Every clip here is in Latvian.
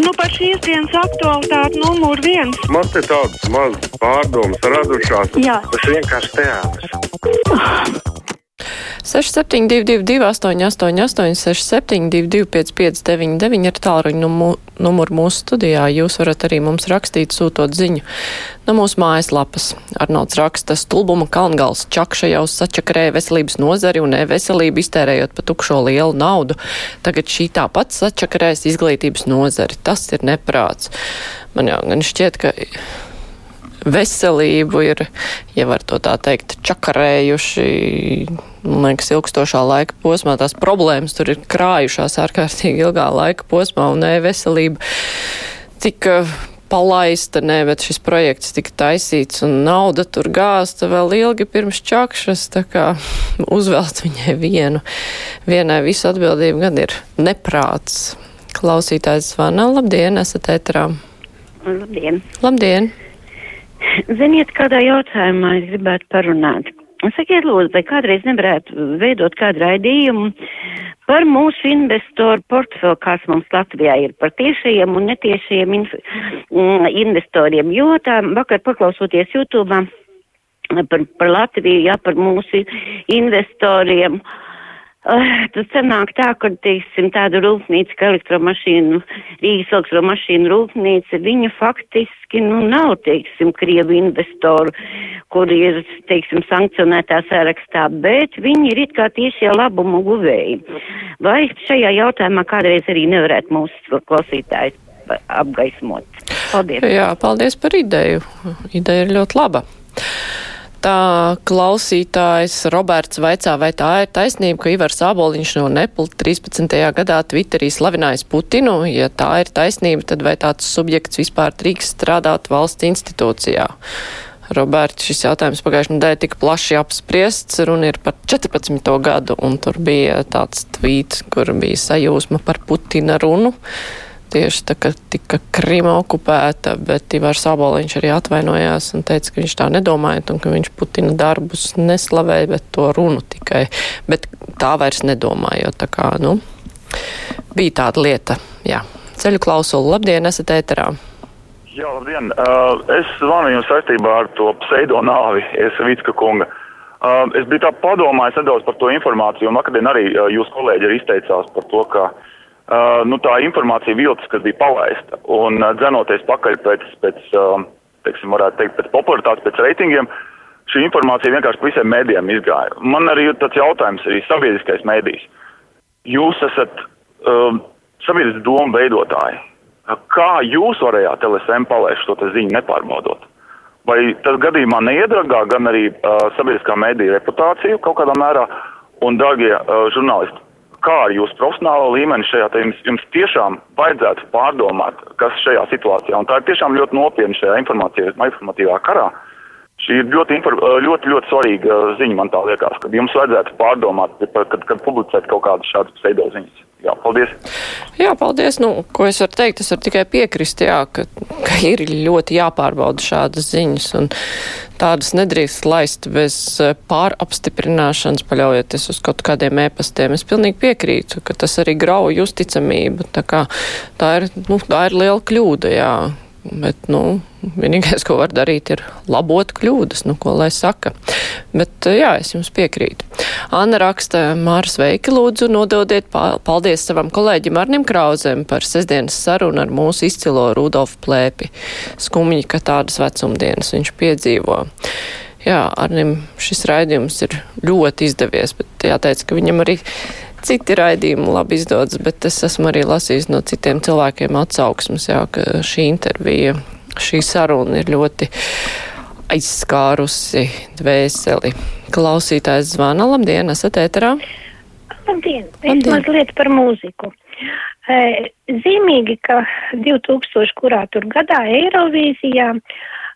Nu, par šīs dienas aktualitāti numur viens. Man te tādas mazas pārdomas radušās. Jā. Tas vienkārši teātris. 6722, 888, 672, 559, ir tālruņa numu, numuru mūsu studijā. Jūs varat arī mums rakstīt, sūtot ziņu no mūsu mājaslapas. Arnolds raksta, stulbuma kalngals čakša jau sačakarē veselības nozari un e-veselību iztērējot pa tukšo lielu naudu. Tagad šī tāpat sačakarēs izglītības nozari. Tas ir neprāts. Man jau gan šķiet, ka veselību ir, ja var to tā teikt, čakarējuši, man liekas, ilgstošā laika posmā. Tās problēmas tur ir krājušās ārkārtīgi ilgā laika posmā, un e-veselība tika palaista, ne, bet šis projekts tika taisīts, un nauda tur gāsta vēl ilgi pirms čakšas, tā kā uzvelt viņai vienu, vienai visu atbildību gan ir neprāts. Klausītājs zvana, labdien, esat ēterā. Labdien! Labdien! Ziniet, kādā jautājumā es gribētu parunāt. Sakiet, lūdzu, vai kādreiz nevarētu veidot kādu raidījumu par mūsu investoru portfeli, kāds mums Latvijā ir, par tiešajiem un netiešajiem mm, investoriem, jo tā vakar paklausoties YouTube par, par Latviju, jā, par mūsu investoriem. Uh, Uh, tas sanāk tā, ka, teiksim, tāda rūpnīca, kā elektromašīnu, Rīgas elektromašīnu rūpnīca, viņa faktiski, nu, nav, teiksim, Krievu investoru, kuri ir, teiksim, sankcionētā sarakstā, bet viņi ir it kā tieši jau labumu guvēji. Vai šajā jautājumā kādreiz arī nevarētu mūsu klausītājs apgaismot? Paldies. Jā, paldies par ideju. Ideja ir ļoti laba. Tā klausītājs Roberts vaicā, vai tā ir taisnība, ka Ivars Āboliņš no Nepal 13. gadā Twitterī slavinājis Putinu. Ja tā ir taisnība, tad vai tāds subjekts vispār drīkst strādāt valsts institūcijā? Roberts, šis jautājums pagājušajā nedēļā tika plaši apspriests. Runa ir par 14. gadu, un tur bija tāds tvīts, kur bija sajūsma par Putina runu tieši tā, ka tika Krima okupēta, bet Ivars Aboliņš arī atvainojās un teica, ka viņš tā nedomāja un ka viņš Putina darbus neslavēja, bet to runu tikai. Bet tā vairs nedomāja, jo tā kā, nu, bija tāda lieta, jā. Ceļu klausulu, labdien, esat ēterā. Jā, labdien. Uh, es zvanu jums saistībā ar to pseidonāvi, es Vicka kunga. Uh, es biju tā padomājis nedaudz par to informāciju, un vakardien arī uh, jūs kolēģi arī izteicās par to, ka uh, uh, nu, tā informācija vilcis, kas bija palaista, un uh, dzenoties pakaļ pēc, pēc uh, teiksim, varētu teikt, pēc popularitātes, pēc reitingiem, šī informācija vienkārši visiem mēdījiem izgāja. Man arī ir tāds jautājums, arī sabiedriskais mēdījis. Jūs esat um, sabiedriskas domu veidotāji. Kā jūs varējāt LSM palaist šo ziņu nepārbaudot? Vai tas gadījumā neiedragā gan arī uh, sabiedriskā mēdīja reputāciju kaut kādā mērā? Un, dārgie uh, žurnālisti, kā ar jūsu profesionālo līmeni šajā jums, jums tiešām vajadzētu pārdomāt, kas šajā situācijā, un tā ir tiešām ļoti nopietna šajā informatīvā karā. Šī ir ļoti, ļoti, ļoti svarīga ziņa, man tā liekas, ka jums vajadzētu pārdomāt, kad, kad publicēt kaut kādas šādas pseidoziņas. Jā, paldies. Jā, paldies. Nu, ko es varu teikt? Es varu tikai piekrist, jā, ka, ka ir ļoti jāpārbauda šādas ziņas, un tādas nedrīkst laist bez pārapstiprināšanas, paļaujoties uz kaut kādiem ēpastiem. Es pilnīgi piekrītu, ka tas arī grauj uzticamību. Tā, kā, tā, ir, nu, tā ir liela kļūda, jā. Bet, nu, vienīgais, ko var darīt, ir labot kļūdas, nu, ko lai saka. Bet, jā, es jums piekrītu. Anna raksta, Māra sveiki, lūdzu, nododiet paldies savam kolēģim Arnim Krauzem par sestdienas sarunu ar mūsu izcilo Rudolfu Plēpi. Skumji, ka tādas vecumdienas viņš piedzīvo. Jā, Arnim šis raidījums ir ļoti izdevies, bet jāteic, ka viņam arī citi raidījumi labi izdodas, bet es esmu arī lasījis no citiem cilvēkiem atsauksmes, jā, ka šī intervija, šī saruna ir ļoti aizskārusi dvēseli. Klausītājs zvana, labdien, esat ēterā? Labdien, es mazliet par mūziku. Zīmīgi, ka 2000 kurā tur gadā Eirovīzijā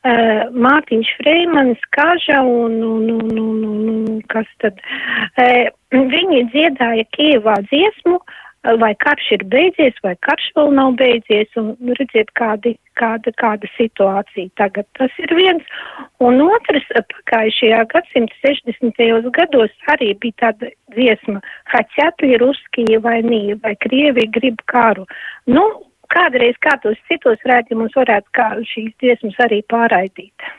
Uh, Mārtiņš Freimans, Kaža un, un, un, un, un, un kas tad, uh, viņi dziedāja Kievā dziesmu, uh, vai karš ir beidzies, vai karš vēl nav beidzies, un redziet, kādi, kāda, kāda situācija tagad. Tas ir viens. Un otrs, pagājušajā gadsimta 60. gados arī bija tāda dziesma, Haķetli Ruskija vai Nī, vai Krievi grib karu. Nu, kādreiz kādos citos rēdījumos varētu kā šīs dziesmas arī pārraidīt.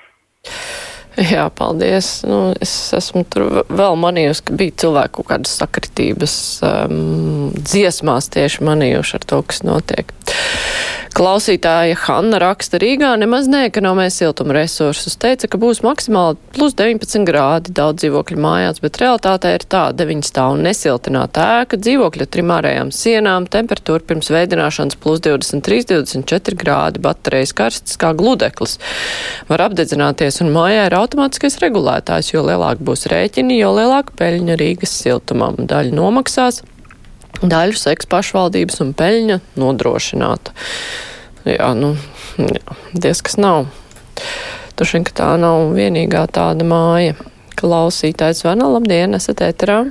Jā, paldies. Nu, es esmu tur vēl manījusi, ka bija cilvēku kaut kādas sakritības um, dziesmās tieši manījuši ar to, kas notiek. Klausītāja Hanna raksta Rīgā nemaz neekonomē siltuma resursus. Teica, ka būs maksimāli plus 19 grādi daudz dzīvokļu mājās, bet realitātē ir tā, 9 stāv nesiltināta ēka, dzīvokļa trim ārējām sienām, temperatūra pirms veidināšanas plus 23, 24 grādi, baterijas karstas kā gludeklis. Var apdedzināties un mājā ir automātiskais regulētājs, jo lielāk būs rēķini, jo lielāka peļņa Rīgas siltumam. Daļa nomaksās, daļu seks pašvaldības un peļņa nodrošināta. Jā, nu, jā, diez kas nav. Tušin, ka tā nav vienīgā tāda māja. Klausītājs zvana, labdien, esat ēterā?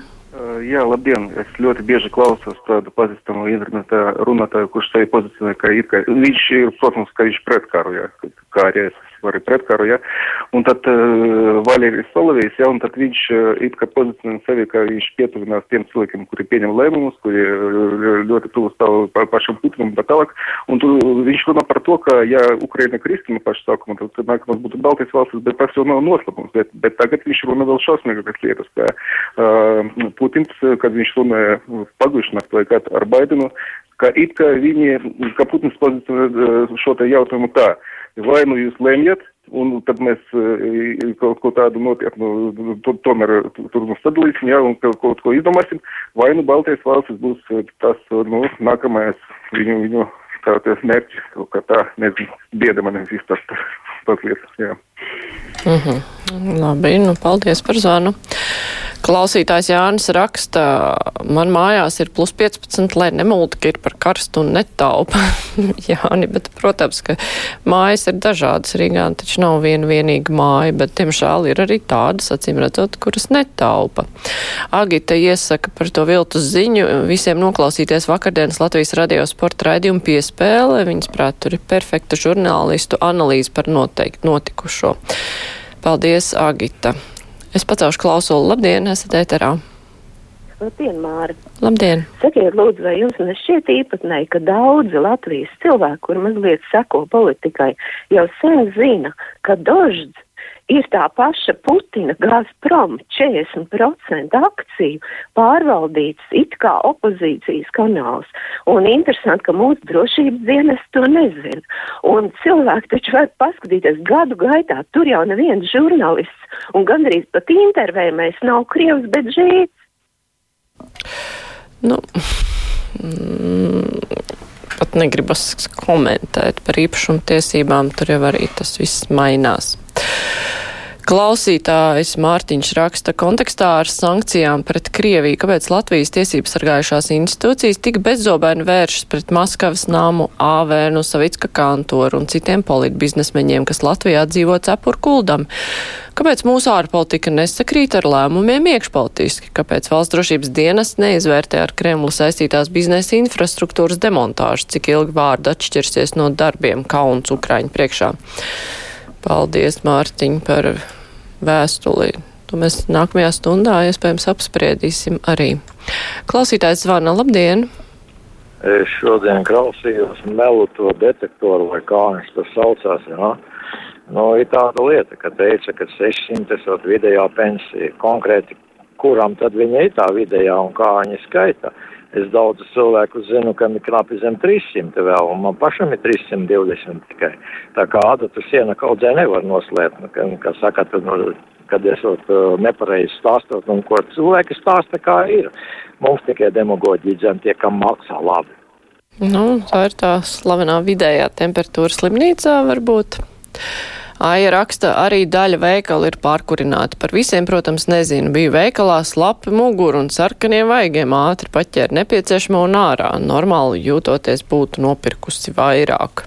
Jā, labdien! Es ļoti bieži klausos tādu pazīstamu internetā runātāju, kurš sevi pozicionē, ka ir, ka viņš ir, protams, ka viņš pret karu, jā, kā arī es arī pretkaru, ja. Un tad uh, Valērijas Solovijs, ja, un tad viņš uh, it kā pozicionē sevi, ka viņš pietuvinās tiem cilvēkiem, kuri pieņem lēmumus, kuri uh, ļoti tuvu stāv pa, pašam Putinam un tā tālāk. Un tu, viņš runā par to, ka, ja Ukraina kristi no paša sākuma, tad nākamās būtu Baltijas valstis, bet tas jau nav noslēpums. Bet, bet tagad viņš runā vēl šausmīgākas lietas, ka uh, Putins, kad viņš runāja pagājušajā naktī ar Baidenu, ka it kā viņi, ka Putins pozicionē šo te jautājumu tā vai nu jūs lemjat, un tad mēs kaut ko tādu notieknu, to, tomēr tur mums sadalīsim, jā, un kaut ko izdomāsim, vai nu Baltijas valstis būs tas, nu, nākamais viņu, viņu tāties mērķis, kaut kā tā, nezinu, bieda man viss tas, tas lietas, jā. Mm -hmm. Labi, nu, paldies par zvanu. Klausītājs Jānis raksta, man mājās ir plus 15, lai nemulta, ka ir par karstu un netaupa. Jāni, bet, protams, ka mājas ir dažādas Rīgā, taču nav viena vienīga māja, bet, tiemžēl, ir arī tādas, acīm redzot, kuras netaupa. Agita iesaka par to viltus ziņu visiem noklausīties vakardienas Latvijas radio sporta raidījumu piespēle. Viņas prāt, tur ir perfekta žurnālistu analīze par noteikti notikušo. Paldies, Agita! Es pacelšu klausulu. Labdien, esat ēterā. Labdien, Māra! Labdien! Sakiet, lūdzu, vai jums nešķiet īpatnēji, ka daudzi Latvijas cilvēki, kur mazliet seko politikai, jau sen zina, ka dožds ir tā paša Putina Gazprom 40% akciju pārvaldīts it kā opozīcijas kanāls. Un interesanti, ka mūsu drošības dienas to nezina. Un cilvēki taču var paskatīties gadu gaitā, tur jau neviens žurnālists un gandrīz pat intervējumais nav Krievs, bet žīts. Nu, mm, pat negribas komentēt par īpašumtiesībām, tur jau arī tas viss mainās. Klausītājs Mārtiņš raksta kontekstā ar sankcijām pret Krieviju, kāpēc Latvijas tiesības sargājušās institūcijas tik bezzobēni vēršas pret Maskavas nāmu, Āvēnu, Savicka kantoru un citiem politbiznesmeņiem, kas Latvijā dzīvo cepur kuldam. Kāpēc mūsu ārpolitika nesakrīt ar lēmumiem iekšpolitiski? Kāpēc valsts drošības dienas neizvērtē ar Kremlu saistītās biznesa infrastruktūras demontāžu? Cik ilgi vārdi atšķirsies no darbiem kauns Ukraiņu priekšā? Paldies, Mārtiņ, par vēstuli. To mēs nākamajā stundā iespējams apspriedīsim arī. Klausītājs zvana, labdien! Es šodien klausījos melu to detektoru, vai kā viņš to saucās, jā. Nu, ir tāda lieta, ka teica, ka 600 esot vidējā pensija. Konkrēti, kuram tad viņa ir tā vidējā un kā viņa skaita? Es daudzus cilvēkus zinu, kam ir knapi zem 300 vēl, un man pašam ir 320 tikai. Tā kā adatu siena kaudzē nevar noslēpt, nu, ka, kā saka, tad, nu, kad esot uh, nepareizi stāstot, un ko cilvēki stāsta, kā ir. Mums tikai demagoģija dzem tie, kam maksā labi. Nu, tā ir tā slavenā vidējā temperatūra slimnīcā varbūt. Aija raksta, arī daļa veikala ir pārkurināta. Par visiem, protams, nezinu. Biju veikalā slapi muguru un sarkaniem vaigiem ātri paķēra nepieciešamo un ārā. Normāli jūtoties būtu nopirkusi vairāk.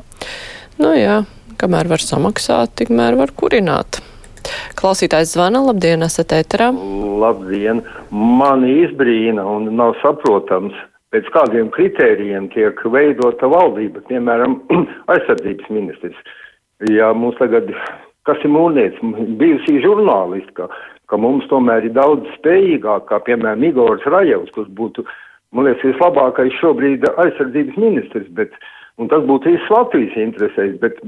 Nu jā, kamēr var samaksāt, tikmēr var kurināt. Klausītājs zvana, labdien, esat ēterā. Labdien, mani izbrīna un nav saprotams, pēc kādiem kritērijiem tiek veidota valdība, piemēram, aizsardzības ministrs ja mums tagad, kas ir mūrnieks, bijusī žurnālistka, ka mums tomēr ir daudz spējīgāk, kā piemēram Igors Rajevs, kurš būtu, man liekas, vislabākais šobrīd aizsardzības ministrs, bet un tas būtu viss Latvijas interesēs, bet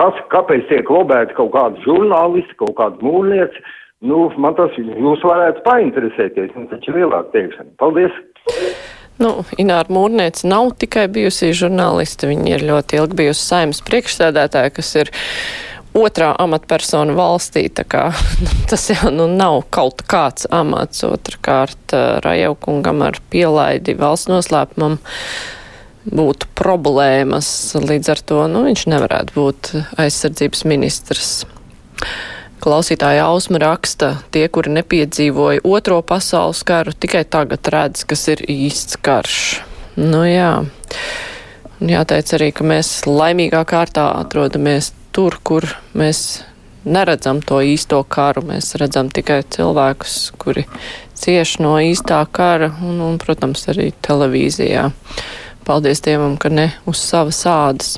kas, kāpēc tiek lobēti kaut kādi žurnālisti, kaut kādi mūrnieci, nu, man tas jūs varētu painteresēties, un taču lielāk teikšana. Paldies! Nu, Ināra Mūrniece nav tikai bijusi žurnāliste, viņa ir ļoti ilgi bijusi saimnes priekšsēdētāja, kas ir otrā amatpersona valstī, kā tas jau nu nav kaut kāds amats. Otrakārt, Rajaukungam ar pielaidi valsts noslēpumam būtu problēmas, līdz ar to, nu, viņš nevarētu būt aizsardzības ministrs. Klausītāja Ausma raksta, tie, kuri nepiedzīvoja otro pasaules karu, tikai tagad redz, kas ir īsts karš. Nu jā. Jāteic arī, ka mēs laimīgā kārtā atrodamies tur, kur mēs neredzam to īsto karu. Mēs redzam tikai cilvēkus, kuri cieš no īstā kara un, un protams, arī televīzijā. Paldies Dievam, ka ne uz savas ādas.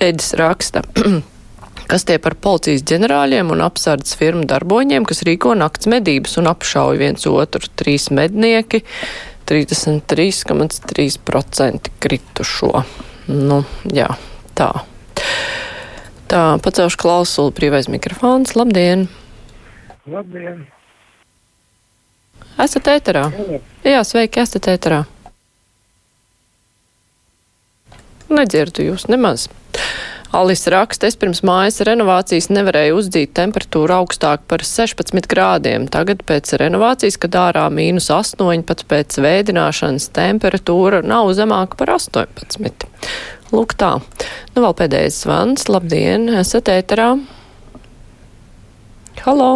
Edis raksta. kas tie par policijas ģenerāļiem un apsardzes firmu darboņiem, kas rīko nakts medības un apšauj viens otru. Trīs mednieki, 33,3% kritušo. Nu, jā, tā. Tā, pacelšu klausulu, brīvais mikrofons. Labdien! Labdien! Esat ēterā? Jā, sveiki, esat ēterā. Nedzirdu jūs nemaz. Alis raksta, es pirms mājas renovācijas nevarēju uzdzīt temperatūru augstāk par 16 grādiem. Tagad pēc renovācijas, kad ārā mīnus 8, pat pēc vēdināšanas temperatūra nav zemāka par 18. Lūk tā. Nu vēl pēdējais zvans. Labdien, esat ēterā. Halo.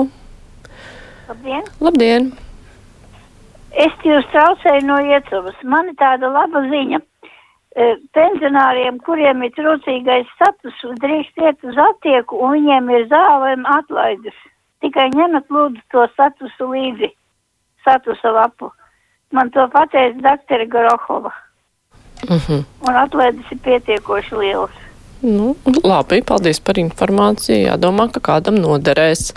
Labdien. Labdien. Es jūs traucēju no iecavas. Man ir tāda laba ziņa. E, pensionāriem, kuriem ir trūcīgais status, drīkst iet uz attieku un viņiem ir zālēm atlaides. Tikai ņemat lūdzu to statusu līdzi, statusa lapu. Man to pateica doktora Gorohova. Uh -huh. Un atlaides ir pietiekoši lielas. Nu, labi, paldies par informāciju. Jādomā, ka kādam noderēs.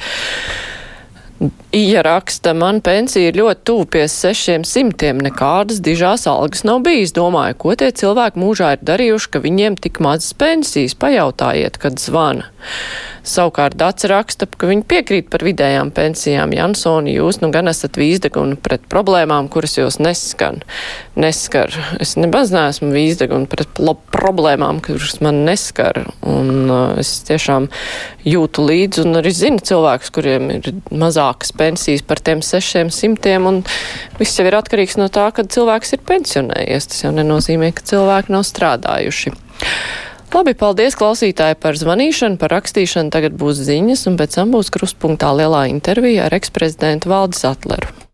Ija raksta, man pensija ir ļoti tuvu pie sešiem simtiem, nekādas dižās algas nav bijis. Domāju, ko tie cilvēki mūžā ir darījuši, ka viņiem tik mazas pensijas, pajautājiet, kad zvana. Savukārt Dats raksta, ka viņi piekrīt par vidējām pensijām. Jansoni, jūs nu gan esat vīzdeguni pret problēmām, kuras jūs neskan. Neskar. Es nebaz neesmu vīzdeguni pret problēmām, kuras man neskar. Un uh, es tiešām jūtu līdzi un arī zinu cilvēkus, kuriem ir mazākas pensijas par tiem sešiem simtiem. Un viss jau ir atkarīgs no tā, kad cilvēks ir pensionējies. Tas jau nenozīmē, ka cilvēki nav strādājuši. Labi, paldies klausītāji par zvanīšanu, par rakstīšanu. Tagad būs ziņas, un pēc tam būs kruspunktā lielā intervija ar eksprezidentu Valdis Atleru.